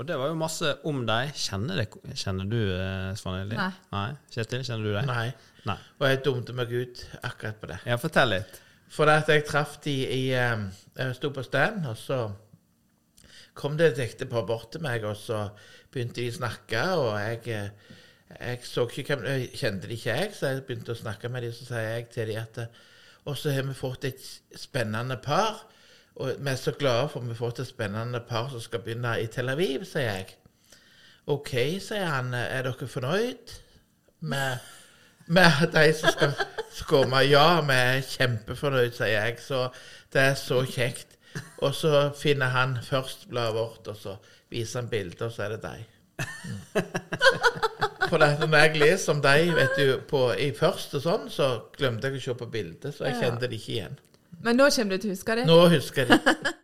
Og det var jo masse om deg. Kjenner, det, kjenner du eh, Nei. Nei. Kjetil, kjenner du deg? Nei. Nei. Og jeg dumte meg ut akkurat på det. Ja, fortell litt. For at jeg traff de i eh, Jeg sto på stand, og så kom det et ektepar bort til meg, og så begynte de å snakke, og jeg, eh, jeg så ikke hvem Jeg kjente de ikke, jeg, så jeg begynte å snakke med dem, så sier jeg til dem at Og så har vi fått et spennende par, og vi er så glade for vi får fått et spennende par som skal begynne i Tel Aviv, sier jeg. OK, sier han, er dere fornøyd med med de som skal komme? Ja, vi er kjempefornøyd, sier jeg. Så det er så kjekt. Og så finner han først bladet vårt, og så viser han bilder, og så er det deg. Mm. For det, når jeg leser om deg vet du, på, i første sånn, så glemte jeg å se på bildet, så jeg kjente det ikke igjen. Men nå kommer du til å huske det? Nå husker jeg det.